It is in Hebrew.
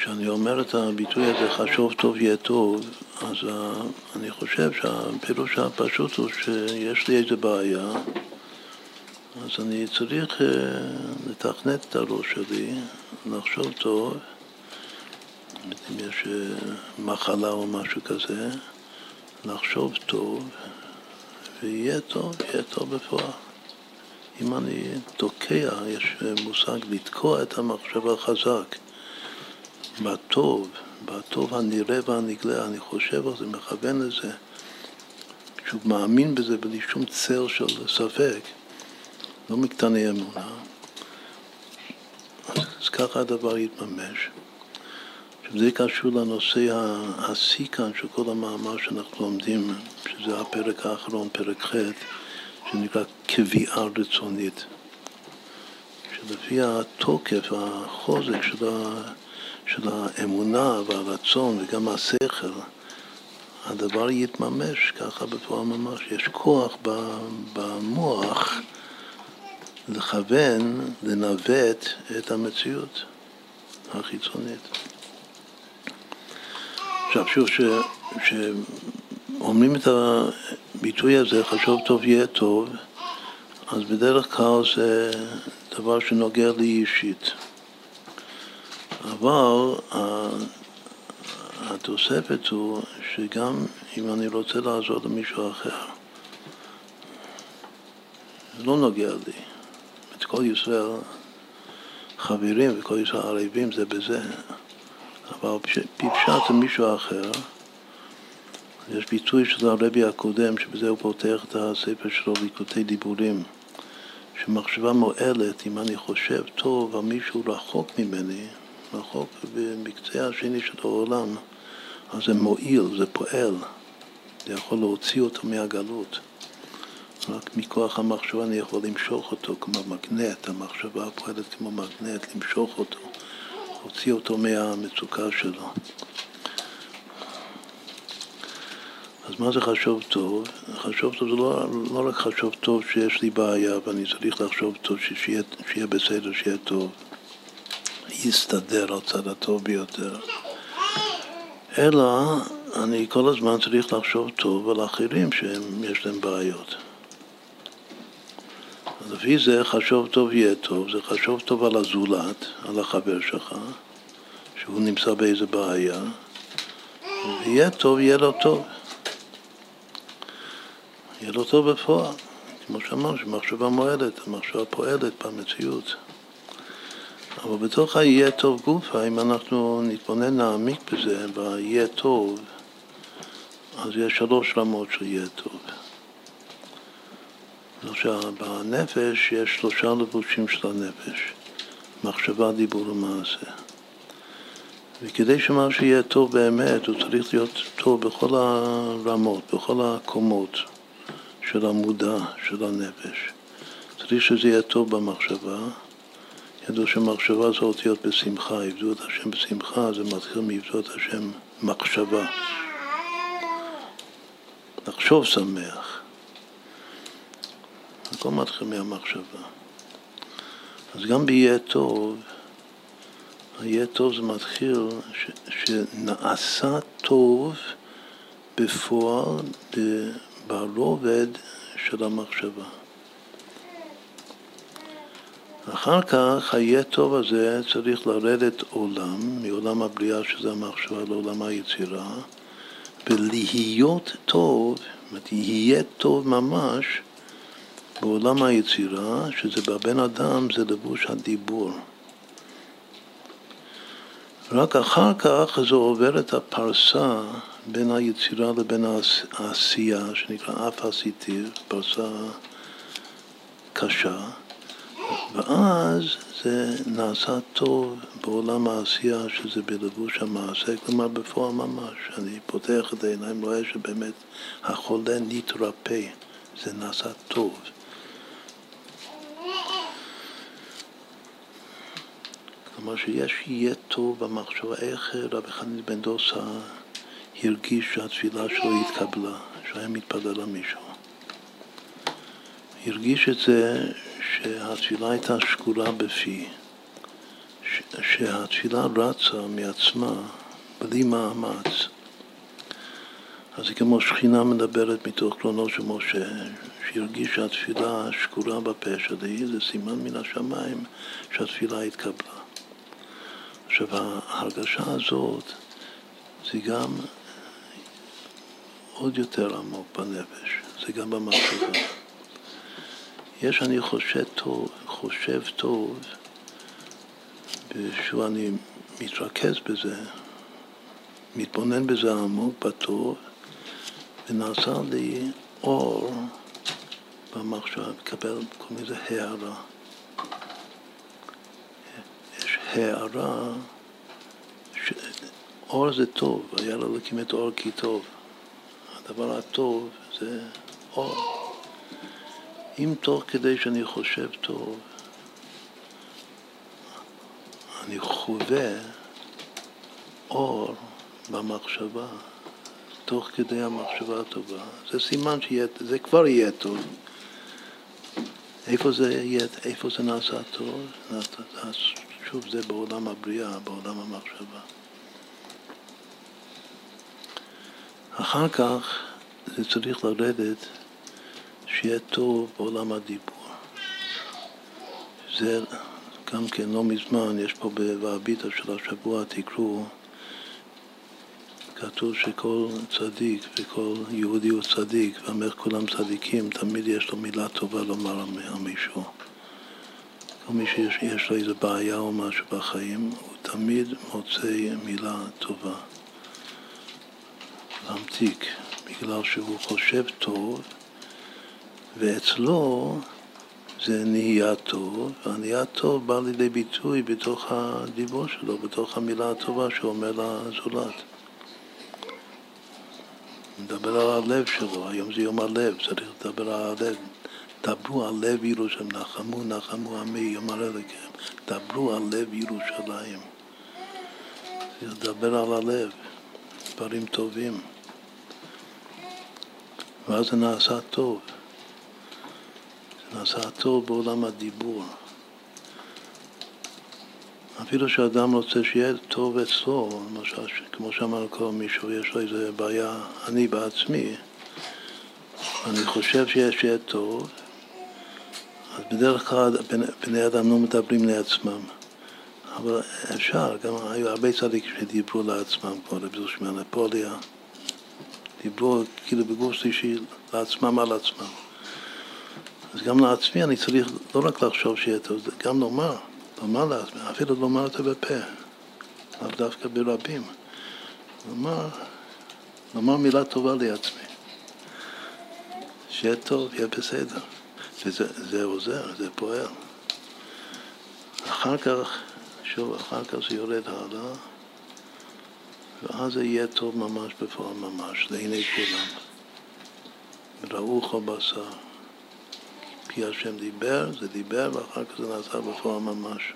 כשאני אומר את הביטוי הזה, חשוב טוב יהיה טוב, אז אני חושב שהפירוש הפשוט הוא שיש לי איזה בעיה, אז אני צריך אה, לתכנת את הראש שלי, לחשוב טוב, אם יש אה, מחלה או משהו כזה, לחשוב טוב, ויהיה טוב, יהיה טוב בפועל. אם אני תוקע, יש מושג לתקוע את המחשבה חזק. בטוב, בטוב הנראה והנגלה, אני חושב על זה, מכוון לזה, כשהוא מאמין בזה בלי שום צל של ספק, לא מקטני אמונה, אז, אז ככה הדבר יתממש. עכשיו זה קשור לנושא השיא כאן של כל המאמר שאנחנו לומדים, שזה הפרק האחרון, פרק ח', שנקרא קביעה רצונית. שלפי התוקף, החוזק של ה... של האמונה והרצון וגם השכל, הדבר יתממש ככה בפועל ממש. יש כוח במוח לכוון, לנווט את המציאות החיצונית. עכשיו שוב, כשאומרים את הביטוי הזה, חשוב טוב יהיה טוב, אז בדרך כלל זה דבר שנוגע לי אישית. אבל התוספת הוא שגם אם אני רוצה לעזור למישהו אחר, זה לא נוגע לי. את כל ישראל חברים וכל ישראל ערבים זה בזה, אבל בפשט זה מישהו אחר. יש ביטוי של הרבי הקודם, שבזה הוא פותח את הספר שלו, ליקוטי דיבורים, שמחשבה מועלת, אם אני חושב טוב על מישהו רחוק ממני, רחוק במקצה השני של העולם, אז זה מועיל, זה פועל, זה יכול להוציא אותו מהגלות. רק מכוח המחשבה אני יכול למשוך אותו כמו מגנט, המחשבה פועלת כמו מגנט, למשוך אותו, להוציא אותו מהמצוקה שלו. אז מה זה חשוב טוב? חשוב טוב זה לא, לא רק חשוב טוב שיש לי בעיה ואני צריך לחשוב טוב שיהיה בסדר, שיהיה טוב. יסתדר על צד הטוב ביותר. אלא אני כל הזמן צריך לחשוב טוב על אחרים שיש להם בעיות. לפי זה חשוב טוב יהיה טוב, זה חשוב טוב על הזולת, על החבר שלך, שהוא נמצא באיזה בעיה, ויהיה טוב, יהיה לו טוב. יהיה לו טוב בפועל. כמו שאמרנו, שמחשבה מועדת, המחשבה פועלת במציאות. אבל בתוך היהיה טוב גופה, אם אנחנו נתבונן נעמיק בזה, ביהיה טוב, אז יש שלוש רמות של יהיה טוב. עכשיו, בנפש יש שלושה לבושים של הנפש, מחשבה, דיבור ומעשה. וכדי שמשהו יהיה טוב באמת, הוא צריך להיות טוב בכל הרמות, בכל הקומות של המודע, של הנפש. צריך שזה יהיה טוב במחשבה, ידעו שמחשבה זה אותיות בשמחה, עבדו את השם בשמחה, זה מתחיל מעבדו את השם מחשבה. לחשוב שמח. הכל מתחיל מהמחשבה. אז גם ביהיה טוב, היהיה טוב זה מתחיל ש, שנעשה טוב בפועל ברובד של המחשבה. אחר כך היהיה טוב הזה צריך לרדת עולם, מעולם הבריאה שזה המחשבה לעולם היצירה, ולהיות טוב, זאת אומרת, יהיה טוב ממש בעולם היצירה, שזה בבן אדם זה לבוש הדיבור. רק אחר כך זה עובר את הפרסה בין היצירה לבין העשייה, שנקרא אף הסיטיב, פרסה קשה. ואז זה נעשה טוב בעולם העשייה, שזה בלבוש המעשה, כלומר בפועל ממש. אני פותח את העיניים, רואה שבאמת החולה נתרפא, זה נעשה טוב. כלומר שיש יהיה טוב במחשבה, איך רבי חנין בן דוסה הרגיש שהתפילה שלו התקבלה, שהיה מתפלל למישהו. הרגיש את זה שהתפילה הייתה שקורה בפי, שהתפילה רצה מעצמה בלי מאמץ. אז זה כמו שכינה מדברת מתוך קרונו של משה, שהרגיש שהתפילה שקורה בפה שלי, זה סימן מן השמיים שהתפילה התקבלה. עכשיו, ההרגשה הזאת זה גם עוד יותר עמוק בנפש, זה גם במחשבה. יש אני חושב טוב, חושב טוב, ושוב אני מתרכז בזה, מתבונן בזה עמוק, בטוב, ונעשה לי אור במחשבה, מקבל כל מיני הערה. יש הערה, ש... אור זה טוב, היה להקים את אור כי טוב. הדבר הטוב זה אור. אם תוך כדי שאני חושב טוב, אני חווה אור במחשבה, תוך כדי המחשבה הטובה, זה סימן שיהיה, זה כבר יהיה טוב. איפה זה יהיה, איפה זה נעשה טוב? שוב, זה בעולם הבריאה, בעולם המחשבה. אחר כך זה צריך לרדת שיהיה טוב בעולם הדיבור. זה גם כן לא מזמן, יש פה בביטה של השבוע, תקראו, כתוב שכל צדיק וכל יהודי הוא צדיק, ואומר כולם צדיקים, תמיד יש לו מילה טובה לומר על מישהו. כל מי שיש לו איזו בעיה או משהו בחיים, הוא תמיד מוצא מילה טובה. להמתיק, בגלל שהוא חושב טוב, ואצלו זה נהיה טוב, והנהיה טוב בא לידי ביטוי בתוך הדיבור שלו, בתוך המילה הטובה שהוא אומר לזולת. מדבר על הלב שלו, היום זה יום הלב, צריך לדבר על הלב. דברו על לב ירושלים, נחמו נחמו עמי, יאמר אליכם, דברו על לב ירושלים. לדבר על הלב, דברים טובים. ואז זה נעשה טוב. טוב בעולם הדיבור. אפילו שאדם רוצה שיהיה טוב אצלו, למשל, כמו שאמר כל מישהו, יש לו איזה בעיה, אני בעצמי, אני חושב שיש שיהיה טוב, אז בדרך כלל בני אדם לא מדברים לעצמם. אבל אפשר, גם היו הרבה צדיקים שדיברו לעצמם, כמו רבי זושמן לפוליה, דיברו כאילו בגוף שלישי לעצמם על עצמם. אז גם לעצמי אני צריך לא רק לחשוב שיהיה טוב, גם לומר, לומר לעצמי, אפילו לומר את זה בפה, לאו דווקא ברבים. לומר, לומר מילה טובה לעצמי, שיהיה טוב, יהיה בסדר. וזה זה עוזר, זה פועל. אחר כך, שוב, אחר כך זה יורד הלאה, ואז זה יהיה טוב ממש בפועל ממש, לעיני כולם. ראו כל בשר. כי השם דיבר, זה דיבר, ואחר כך זה נעשה בפועל ממש.